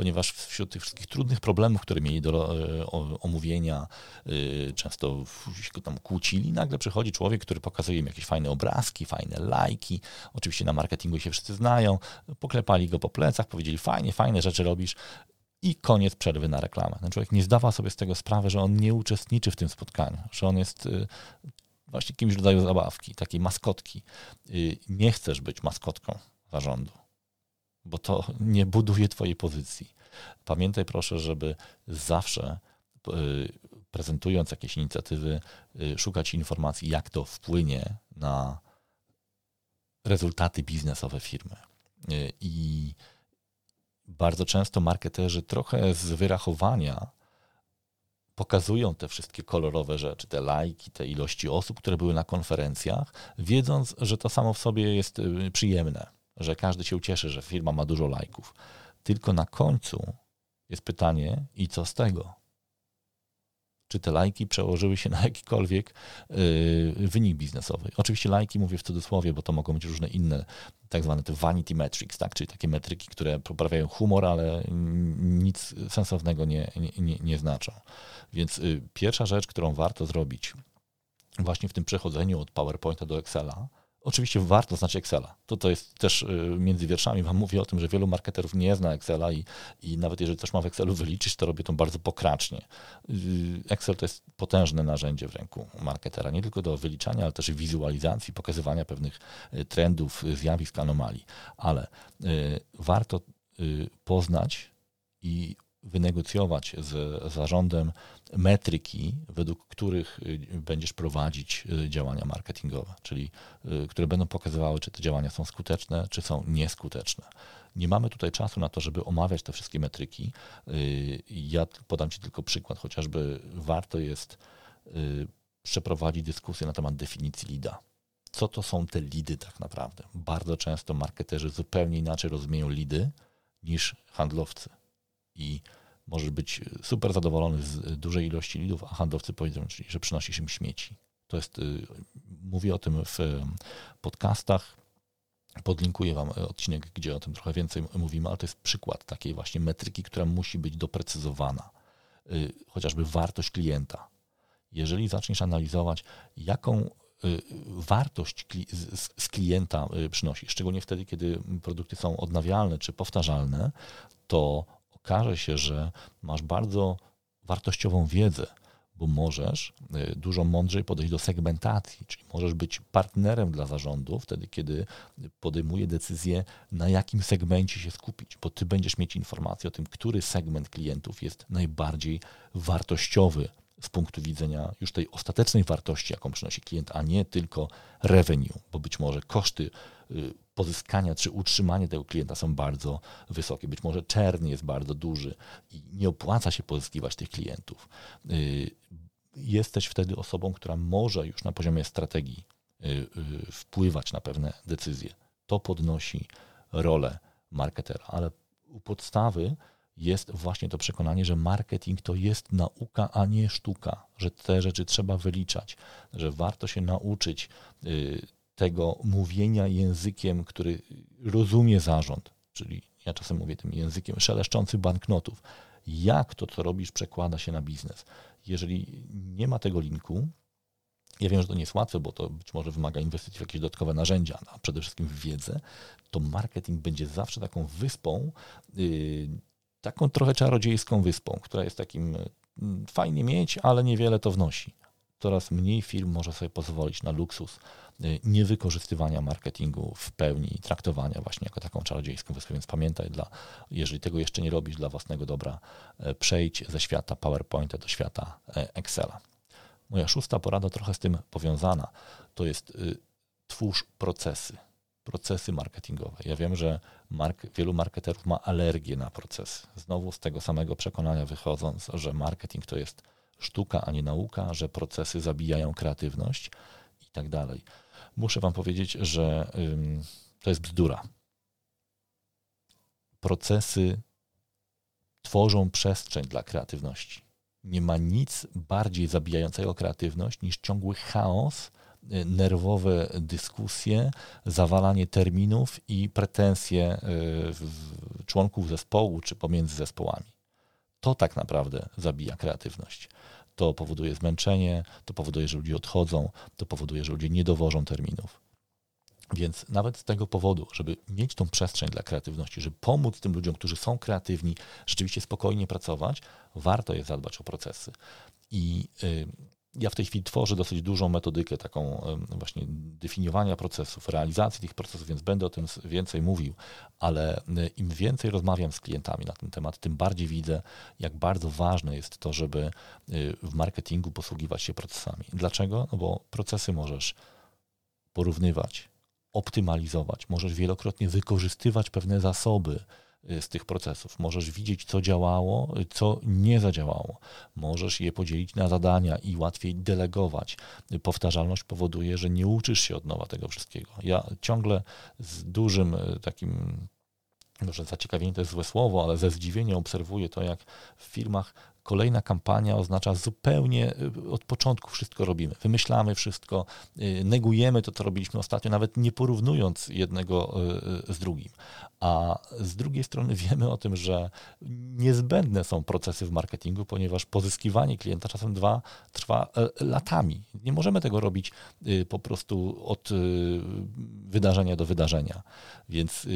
ponieważ wśród tych wszystkich trudnych problemów, które mieli do omówienia, często się tam kłócili, nagle przychodzi człowiek, który pokazuje im jakieś fajne obrazki, fajne lajki. Oczywiście na marketingu się wszyscy znają. Poklepali go po plecach, powiedzieli fajnie, fajne rzeczy robisz i koniec przerwy na reklamę. Ten człowiek nie zdawał sobie z tego sprawy, że on nie uczestniczy w tym spotkaniu, że on jest y, właśnie kimś rodzaju zabawki, takiej maskotki. Y, nie chcesz być maskotką zarządu, bo to nie buduje twojej pozycji. Pamiętaj proszę, żeby zawsze y, prezentując jakieś inicjatywy, szukać informacji, jak to wpłynie na rezultaty biznesowe firmy. I bardzo często marketerzy trochę z wyrachowania pokazują te wszystkie kolorowe rzeczy, te lajki, te ilości osób, które były na konferencjach, wiedząc, że to samo w sobie jest y, przyjemne, że każdy się ucieszy, że firma ma dużo lajków. Tylko na końcu jest pytanie, i co z tego? czy te lajki przełożyły się na jakikolwiek yy, wynik biznesowy. Oczywiście lajki mówię w cudzysłowie, bo to mogą być różne inne, tak zwane te vanity metrics, tak? czyli takie metryki, które poprawiają humor, ale nic sensownego nie, nie, nie znaczą. Więc yy, pierwsza rzecz, którą warto zrobić właśnie w tym przechodzeniu od PowerPointa do Excela, Oczywiście warto znać Excela. To, to jest też y, między wierszami Wam mówię o tym, że wielu marketerów nie zna Excela i, i nawet jeżeli coś ma w Excelu wyliczyć, to robię to bardzo pokracznie. Y, Excel to jest potężne narzędzie w ręku marketera, nie tylko do wyliczania, ale też wizualizacji, pokazywania pewnych y, trendów, zjawisk, anomalii. Ale warto poznać i wynegocjować z zarządem metryki, według których y, będziesz prowadzić y, działania marketingowe, czyli y, które będą pokazywały, czy te działania są skuteczne, czy są nieskuteczne. Nie mamy tutaj czasu na to, żeby omawiać te wszystkie metryki. Ja podam Ci tylko przykład, chociażby warto jest przeprowadzić dyskusję na temat definicji lida. Co to są te lidy tak naprawdę? Bardzo często marketerzy zupełnie inaczej rozumieją lidy niż handlowcy i możesz być super zadowolony z dużej ilości lidów, a handlowcy powiedzą, że przynosi się śmieci. To jest, y, mówię o tym w podcastach, podlinkuję Wam odcinek, gdzie o tym trochę więcej mówimy, ale to jest przykład takiej właśnie metryki, która musi być doprecyzowana. Chociażby wartość klienta. Jeżeli zaczniesz analizować, jaką wartość z klienta przynosi, szczególnie wtedy, kiedy produkty są odnawialne czy powtarzalne, to okaże się, że masz bardzo wartościową wiedzę, bo możesz y, dużo mądrzej podejść do segmentacji, czyli możesz być partnerem dla zarządu wtedy, kiedy podejmuje decyzję, na jakim segmencie się skupić, bo ty będziesz mieć informację o tym, który segment klientów jest najbardziej wartościowy z punktu widzenia już tej ostatecznej wartości, jaką przynosi klient, a nie tylko revenue, bo być może koszty y, pozyskania czy utrzymania tego klienta są bardzo wysokie. Być może czern jest bardzo duży i nie opłaca się pozyskiwać tych klientów. Y, jesteś wtedy osobą, która może już na poziomie strategii y, wpływać na pewne decyzje. To podnosi rolę marketera, ale u podstawy jest właśnie to przekonanie, że marketing to jest nauka, a nie sztuka, że te rzeczy trzeba wyliczać, że warto się nauczyć y, tego mówienia językiem, który rozumie zarząd, czyli ja czasem mówię tym językiem szeleszczących banknotów. Jak to, co robisz, przekłada się na biznes? Jeżeli nie ma tego linku, ja wiem, że to nie jest łatwe, bo to być może wymaga inwestycji w jakieś dodatkowe narzędzia, a przede wszystkim w wiedzę, to marketing będzie zawsze taką wyspą, yy, taką trochę czarodziejską wyspą, która jest takim mm, fajnie mieć, ale niewiele to wnosi. Coraz mniej firm może sobie pozwolić na luksus y, niewykorzystywania marketingu w pełni, traktowania właśnie jako taką czarodziejską wyspę. Więc pamiętaj, dla, jeżeli tego jeszcze nie robisz dla własnego dobra, e, przejdź ze świata PowerPointa do świata e, Excela. Moja szósta porada, trochę z tym powiązana, to jest y, twórz procesy procesy marketingowe. Ja wiem, że mark wielu marketerów ma alergię na proces. Znowu z tego samego przekonania wychodząc, że marketing to jest sztuka, a nie nauka, że procesy zabijają kreatywność i tak dalej. Muszę Wam powiedzieć, że ym, to jest bzdura. Procesy tworzą przestrzeń dla kreatywności. Nie ma nic bardziej zabijającego kreatywność niż ciągły chaos nerwowe dyskusje, zawalanie terminów i pretensje członków zespołu czy pomiędzy zespołami. To tak naprawdę zabija kreatywność. To powoduje zmęczenie, to powoduje, że ludzie odchodzą, to powoduje, że ludzie nie dowożą terminów. Więc nawet z tego powodu, żeby mieć tą przestrzeń dla kreatywności, żeby pomóc tym ludziom, którzy są kreatywni, rzeczywiście spokojnie pracować, warto jest zadbać o procesy. I y, ja w tej chwili tworzę dosyć dużą metodykę taką właśnie definiowania procesów, realizacji tych procesów, więc będę o tym więcej mówił, ale y, im więcej rozmawiam z klientami na ten temat, tym bardziej widzę, jak bardzo ważne jest to, żeby y, w marketingu posługiwać się procesami. Dlaczego? No bo procesy możesz porównywać, optymalizować, możesz wielokrotnie wykorzystywać pewne zasoby z tych procesów. Możesz widzieć, co działało, co nie zadziałało. Możesz je podzielić na zadania i łatwiej delegować. Powtarzalność powoduje, że nie uczysz się od nowa tego wszystkiego. Ja ciągle z dużym y, takim może zaciekawienie to jest złe słowo, ale ze zdziwieniem obserwuję to, jak w firmach kolejna kampania oznacza zupełnie y, od początku wszystko robimy. Wymyślamy wszystko, y, negujemy to, co robiliśmy ostatnio, nawet nie porównując jednego y, z drugim. A z drugiej strony wiemy o tym, że niezbędne są procesy w marketingu, ponieważ pozyskiwanie klienta czasem dwa trwa e, latami. Nie możemy tego robić po prostu od wydarzenia do wydarzenia. Więc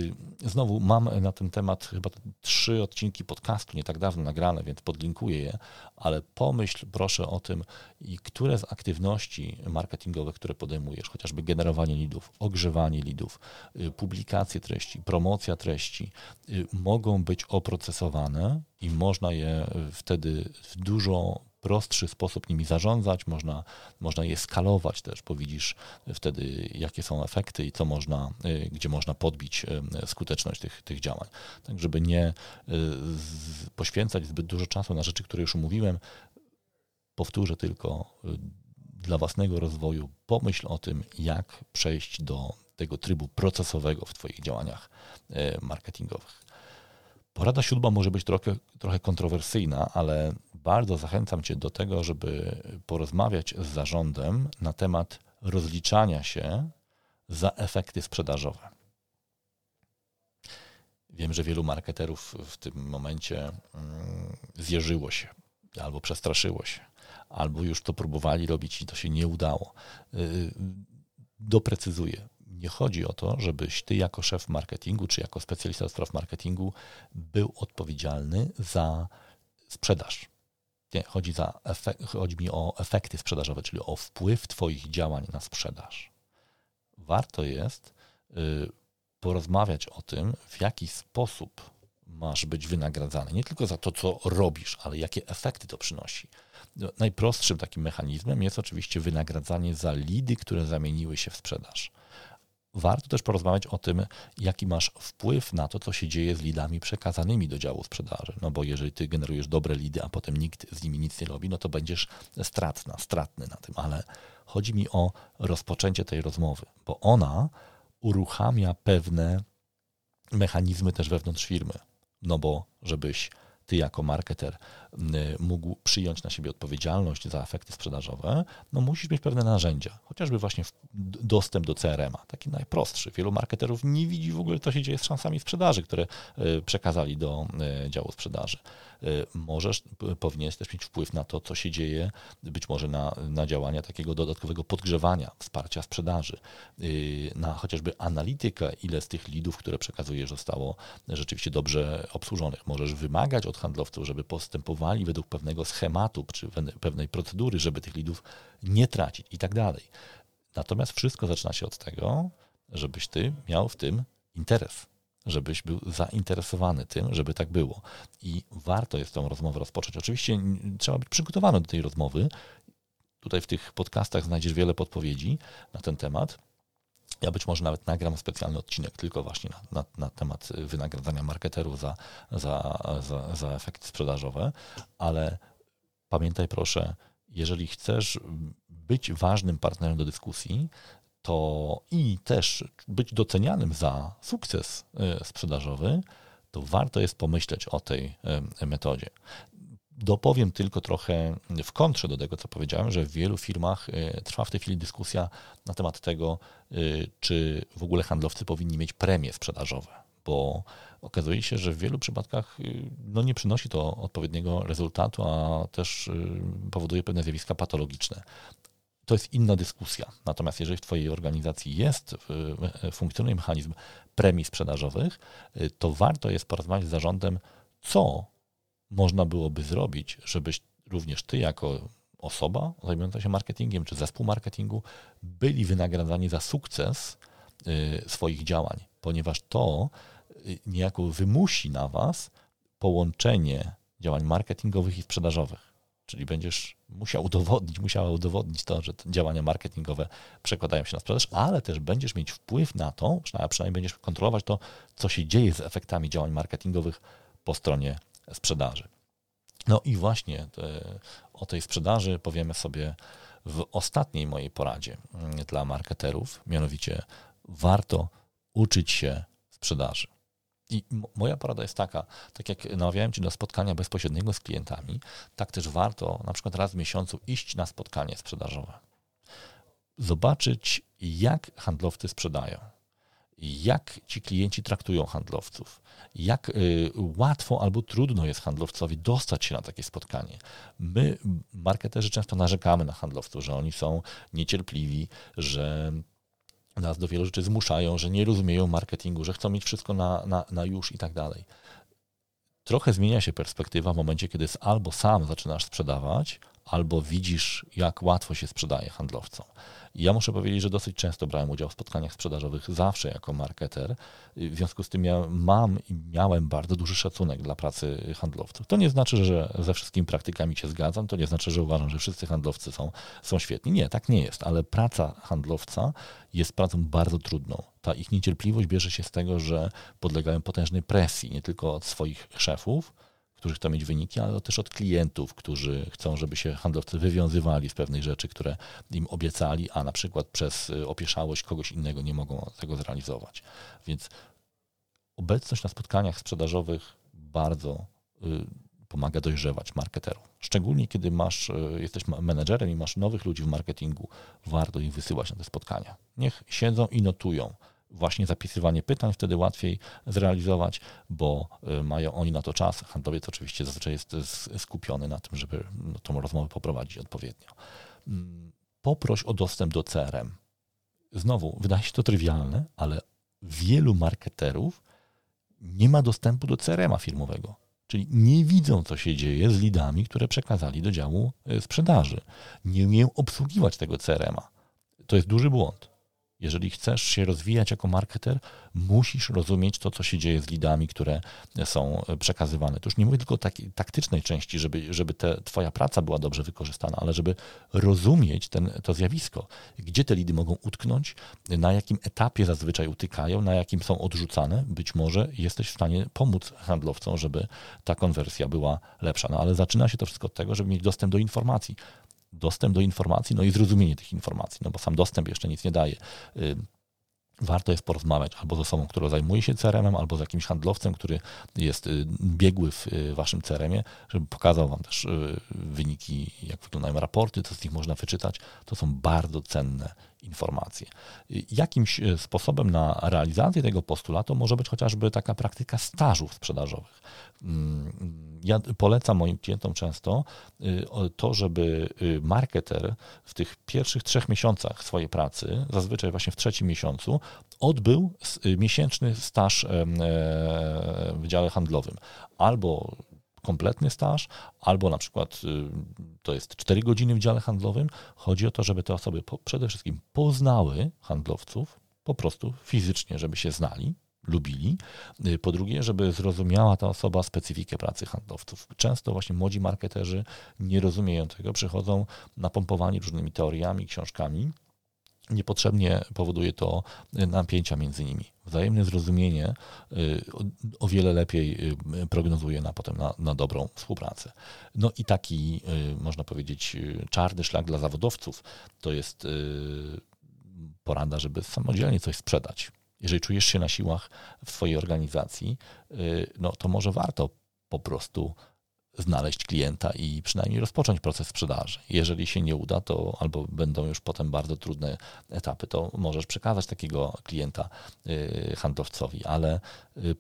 znowu mam na ten temat chyba trzy odcinki podcastu, nie tak dawno nagrane, więc podlinkuję je, ale pomyśl proszę o tym, i które z aktywności marketingowych, które podejmujesz, chociażby generowanie lidów, ogrzewanie lidów, y, publikacje treści, promocja treści, y, mogą być oprocesowane i można je wtedy w dużo prostszy sposób nimi zarządzać, można, można je skalować też, bo widzisz wtedy, jakie są efekty i co można, y, gdzie można podbić y, skuteczność tych, tych działań. Tak, żeby nie y, poświęcać zbyt dużo czasu na rzeczy, które już omówiłem, powtórzę tylko dla własnego rozwoju, pomyśl o tym, jak przejść do tego trybu procesowego w Twoich działaniach marketingowych. Porada siódma może być trochę, trochę kontrowersyjna, ale bardzo zachęcam Cię do tego, żeby porozmawiać z zarządem na temat rozliczania się za efekty sprzedażowe. Wiem, że wielu marketerów w tym momencie mm, zjeżyło się albo przestraszyło się, albo już to próbowali robić i to się nie udało. Y, doprecyzuję. Nie chodzi o to, żebyś ty jako szef marketingu, czy jako specjalista do spraw marketingu był odpowiedzialny za sprzedaż. Nie, chodzi, za chodzi mi o efekty sprzedażowe, czyli o wpływ Twoich działań na sprzedaż. Warto jest y, porozmawiać o tym, w jaki sposób masz być wynagradzany. Nie tylko za to, co robisz, ale jakie efekty to przynosi. No, najprostszym takim mechanizmem jest oczywiście wynagradzanie za lidy, które zamieniły się w sprzedaż warto też porozmawiać o tym, jaki masz wpływ na to, co się dzieje z lidami przekazanymi do działu sprzedaży. No bo jeżeli ty generujesz dobre lidy, a potem nikt z nimi nic nie robi, no to będziesz stratna, stratny na tym. Ale chodzi mi o rozpoczęcie tej rozmowy, bo ona uruchamia pewne mechanizmy też wewnątrz firmy. No bo żebyś ty jako marketer mógł przyjąć na siebie odpowiedzialność za efekty sprzedażowe, no musisz mieć pewne narzędzia, chociażby właśnie dostęp do CRM-a, taki najprostszy. Wielu marketerów nie widzi w ogóle, co się dzieje z szansami sprzedaży, które e, przekazali do e, działu sprzedaży. E, możesz, powinieneś też mieć wpływ na to, co się dzieje, być może na, na działania takiego dodatkowego podgrzewania, wsparcia sprzedaży, na chociażby analitykę, ile z tych lidów, które przekazujesz, zostało rzeczywiście dobrze obsłużonych. Możesz wymagać od handlowców, żeby postępowali według pewnego schematu czy pewnej procedury, żeby tych lidów nie tracić i tak dalej. Natomiast wszystko zaczyna się od tego, żebyś ty miał w tym interes żebyś był zainteresowany tym, żeby tak było. I warto jest tą rozmowę rozpocząć. Oczywiście trzeba być przygotowany do tej rozmowy. Tutaj w tych podcastach znajdziesz wiele podpowiedzi na ten temat. Ja być może nawet nagram specjalny odcinek tylko właśnie na, na, na temat wynagradzania marketerów za, za, za, za efekty sprzedażowe, ale pamiętaj proszę, jeżeli chcesz być ważnym partnerem do dyskusji, to i też być docenianym za sukces e, sprzedażowy, to warto jest pomyśleć o tej e, metodzie. Dopowiem tylko trochę w kontrze do tego, co powiedziałem, że w wielu firmach trwa w tej chwili dyskusja na temat tego, czy w ogóle handlowcy powinni mieć premie sprzedażowe, bo okazuje się, że w wielu przypadkach no, nie przynosi to odpowiedniego rezultatu, a też powoduje pewne zjawiska patologiczne to jest inna dyskusja. Natomiast jeżeli w Twojej organizacji jest, funkcjonuje mechanizm premii sprzedażowych, to warto jest porozmawiać z zarządem, co można byłoby zrobić, żebyś również Ty jako osoba zajmująca się marketingiem, czy zespół marketingu, byli wynagradzani za sukces y, swoich działań, ponieważ to y, niejako wymusi na Was połączenie działań marketingowych i sprzedażowych. Czyli będziesz musiał udowodnić, musiała udowodnić to, że działania marketingowe przekładają się na sprzedaż, ale też będziesz mieć wpływ na to, przynajmniej będziesz kontrolować to, co się dzieje z efektami działań marketingowych po stronie sprzedaży. No i właśnie te, o tej sprzedaży powiemy sobie w ostatniej mojej poradzie mm, dla marketerów, mianowicie warto uczyć się sprzedaży. I moja porada jest taka, tak jak namawiałem Cię do spotkania bezpośredniego z klientami, tak też warto na przykład raz w miesiącu iść na spotkanie sprzedażowe. Zobaczyć, jak handlowcy sprzedają, jak ci klienci traktują handlowców, jak y, łatwo albo trudno jest handlowcowi dostać się na takie spotkanie. My, marketerzy, często narzekamy na handlowców, że oni są niecierpliwi, że nas do wielu rzeczy zmuszają, że nie rozumieją marketingu, że chcą mieć wszystko na, na, na już i tak dalej. Trochę zmienia się perspektywa w momencie, kiedy albo sam zaczynasz sprzedawać, albo widzisz, jak łatwo się sprzedaje handlowcom. Ja muszę powiedzieć, że dosyć często brałem udział w spotkaniach sprzedażowych, zawsze jako marketer. W związku z tym ja mam i miałem bardzo duży szacunek dla pracy handlowców. To nie znaczy, że ze wszystkimi praktykami się zgadzam, to nie znaczy, że uważam, że wszyscy handlowcy są, są świetni. Nie, tak nie jest, ale praca handlowca jest pracą bardzo trudną. Ta ich niecierpliwość bierze się z tego, że podlegają potężnej presji, nie tylko od swoich szefów, którzy chcą mieć wyniki, ale też od klientów, którzy chcą, żeby się handlowcy wywiązywali z pewnych rzeczy, które im obiecali, a na przykład przez y, opieszałość kogoś innego nie mogą tego zrealizować. Więc obecność na spotkaniach sprzedażowych bardzo y, pomaga dojrzewać marketerów. Szczególnie kiedy masz, y, jesteś menedżerem i masz nowych ludzi w marketingu, warto ich wysyłać na te spotkania. Niech siedzą i notują właśnie zapisywanie pytań wtedy łatwiej zrealizować, bo y, mają oni na to czas. Handlowiec oczywiście zazwyczaj jest skupiony na tym, żeby no, tą rozmowę poprowadzić odpowiednio. Mm, poproś o dostęp do CRM. Znowu, wydaje się to trywialne, ale wielu marketerów nie ma dostępu do CRM-a firmowego. Czyli nie widzą, co się dzieje z lidami, które przekazali do działu y, sprzedaży. Nie umieją obsługiwać tego CRM-a. To jest duży błąd. Jeżeli chcesz się rozwijać jako marketer, musisz rozumieć to, co się dzieje z lidami, które są przekazywane. To już nie mówię tylko o takiej taktycznej części, żeby, żeby te, twoja praca była dobrze wykorzystana, ale żeby rozumieć ten, to zjawisko. Gdzie te lidy mogą utknąć, na jakim etapie zazwyczaj utykają, na jakim są odrzucane. Być może jesteś w stanie pomóc handlowcom, żeby ta konwersja była lepsza. No ale zaczyna się to wszystko od tego, żeby mieć dostęp do informacji dostęp do informacji, no i zrozumienie tych informacji, no bo sam dostęp jeszcze nic nie daje. Y, warto jest porozmawiać albo z osobą, która zajmuje się CRM-em, albo z jakimś handlowcem, który jest y, biegły w y, waszym CRM-ie, żeby pokazał wam też wyniki, jak wyglądają raporty, co z nich można wyczytać. To są bardzo cenne informacje. Jakimś sposobem na realizację tego postulatu może być chociażby taka praktyka stażów sprzedażowych. Mm, ja polecam moim klientom często y, to, żeby y, marketer w tych pierwszych trzech miesiącach swojej pracy, zazwyczaj właśnie w trzecim miesiącu, odbył y, miesięczny staż e, w dziale handlowym. Albo kompletny staż, albo na przykład to jest 4 godziny w dziale handlowym. Chodzi o to, żeby te osoby przede wszystkim poznały handlowców, po prostu fizycznie, żeby się znali, lubili. Y, po drugie, żeby zrozumiała ta osoba specyfikę pracy handlowców. Często właśnie młodzi marketerzy nie rozumieją tego, przychodzą napompowani różnymi teoriami, książkami. Niepotrzebnie powoduje to napięcia między nimi. Wzajemne zrozumienie y, o wiele lepiej y, prognozuje na potem na, na dobrą współpracę. No i taki, można powiedzieć, czarny szlak dla zawodowców to jest porada, żeby samodzielnie coś sprzedać jeżeli czujesz się na siłach w swojej organizacji, y, no to może warto po prostu znaleźć klienta i przynajmniej rozpocząć proces sprzedaży. Jeżeli się nie uda, to albo będą już potem bardzo trudne etapy, to możesz przekazać takiego klienta y, handlowcowi, ale y, y,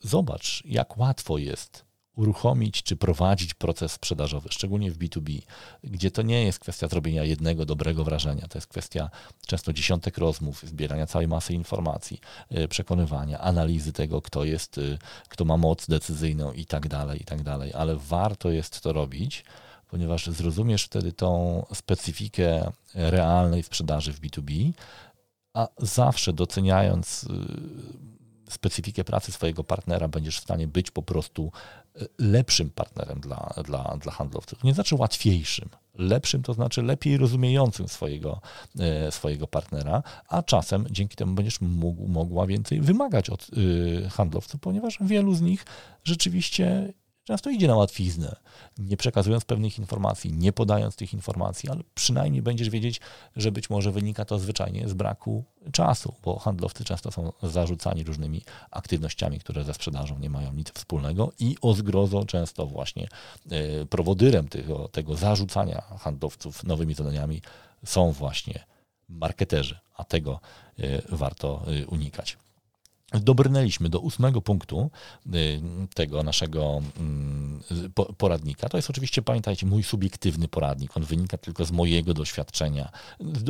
zobacz, jak łatwo jest uruchomić czy prowadzić proces sprzedażowy, szczególnie w B2B, gdzie to nie jest kwestia zrobienia jednego dobrego wrażenia, to jest kwestia często dziesiątek rozmów, zbierania całej masy informacji, y, przekonywania, analizy tego, kto jest, y, kto ma moc decyzyjną i tak dalej, i tak dalej, ale warto jest to robić, ponieważ zrozumiesz wtedy tą specyfikę realnej sprzedaży w B2B, a zawsze doceniając y, specyfikę pracy swojego partnera, będziesz w stanie być po prostu e, lepszym partnerem dla, dla, dla handlowców. Nie znaczy łatwiejszym. Lepszym to znaczy lepiej rozumiejącym swojego, e, swojego partnera, a czasem dzięki temu będziesz mógł, mogła więcej wymagać od e, handlowców, ponieważ wielu z nich rzeczywiście często idzie na łatwiznę, nie przekazując pewnych informacji, nie podając tych informacji, ale przynajmniej będziesz wiedzieć, że być może wynika to zwyczajnie z braku czasu, bo handlowcy często są zarzucani różnymi aktywnościami, które ze sprzedażą nie mają nic wspólnego i o zgrozo często właśnie e, prowodyrem tego, tego zarzucania handlowców nowymi zadaniami są właśnie marketerzy, a tego e, warto e, unikać dobrnęliśmy do ósmego punktu y, tego naszego mm, poradnika. To jest oczywiście, pamiętajcie, mój subiektywny poradnik. On wynika tylko z mojego doświadczenia.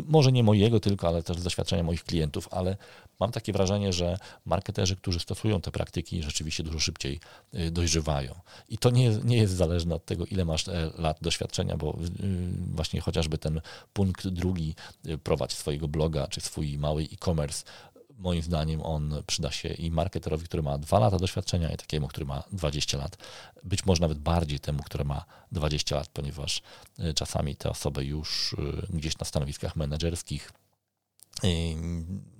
Może nie mojego tylko, ale też z doświadczenia moich klientów, ale mam takie wrażenie, że marketerzy, którzy stosują te praktyki, rzeczywiście dużo szybciej y, dojrzewają. I to nie nie jest zależne od tego, ile masz e, lat doświadczenia, bo y, właśnie chociażby ten punkt drugi, prowadź swojego bloga, czy swój mały e-commerce, moim zdaniem on przyda się i marketerowi, który ma 2 lata doświadczenia, i takiemu, który ma 20 lat. Być może nawet bardziej temu, który ma 20 lat, ponieważ y, czasami te osoby już y, gdzieś na stanowiskach menedżerskich y,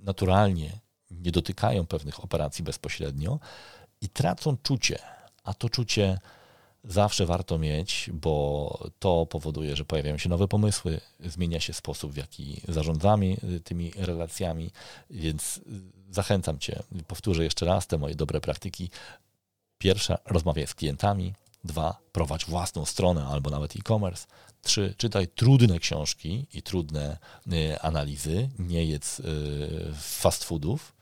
naturalnie nie dotykają pewnych operacji bezpośrednio i tracą czucie, a to czucie zawsze warto mieć, bo to powoduje, że pojawiają się nowe pomysły, zmienia się sposób, w jaki zarządzamy y, tymi relacjami, więc y, zachęcam Cię, powtórzę jeszcze raz te moje dobre praktyki. Pierwsza, rozmawiaj z klientami. Dwa, prowadź własną stronę albo nawet e-commerce. Trzy, czytaj trudne książki i trudne y, analizy, nie jedz fast foodów.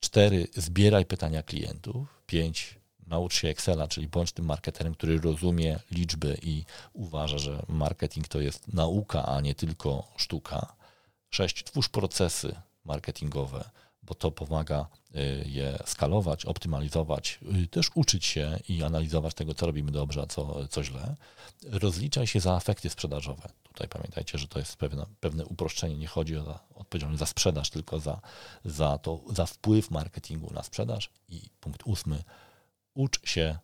Cztery, zbieraj pytania klientów. Pięć, naucz się Excela, czyli bądź tym marketerem, który rozumie liczby i uważa, że marketing to jest nauka, a nie tylko sztuka. Sześć, twórz procesy marketingowe, bo to pomaga y, je skalować, optymalizować, y, też uczyć się i analizować tego, co robimy dobrze, a co, co źle. Rozliczaj się za efekty sprzedażowe. Tutaj pamiętajcie, że to jest pewne, pewne uproszczenie. Nie chodzi o odpowiedzialność za sprzedaż, tylko za, za, to, za wpływ marketingu na sprzedaż. I punkt ósmy, ucz się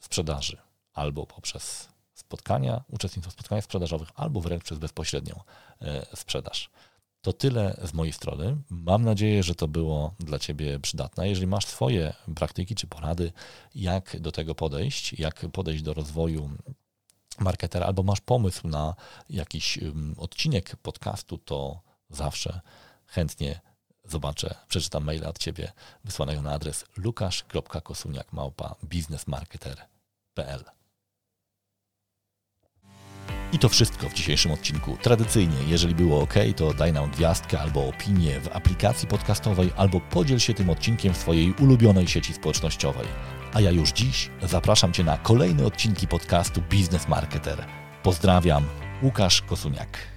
sprzedaży albo poprzez spotkania, uczestnictwo w spotkaniach sprzedażowych, albo wręcz przez bezpośrednią e, sprzedaż. To tyle z mojej strony. Mam nadzieję, że to było dla Ciebie przydatne. Jeżeli masz swoje praktyki czy porady, jak do tego podejść, jak podejść do rozwoju marketera, albo masz pomysł na jakiś odcinek podcastu, to zawsze chętnie zobaczę, przeczytam maila od Ciebie wysłanego na adres lukasz.kosuniak.biznesmarketer.pl i to wszystko w dzisiejszym odcinku. Tradycyjnie, jeżeli było ok, to daj nam gwiazdkę albo opinię w aplikacji podcastowej, albo podziel się tym odcinkiem w swojej ulubionej sieci społecznościowej. A ja już dziś zapraszam Cię na kolejne odcinki podcastu Biznes Marketer. Pozdrawiam, Łukasz Kosuniak.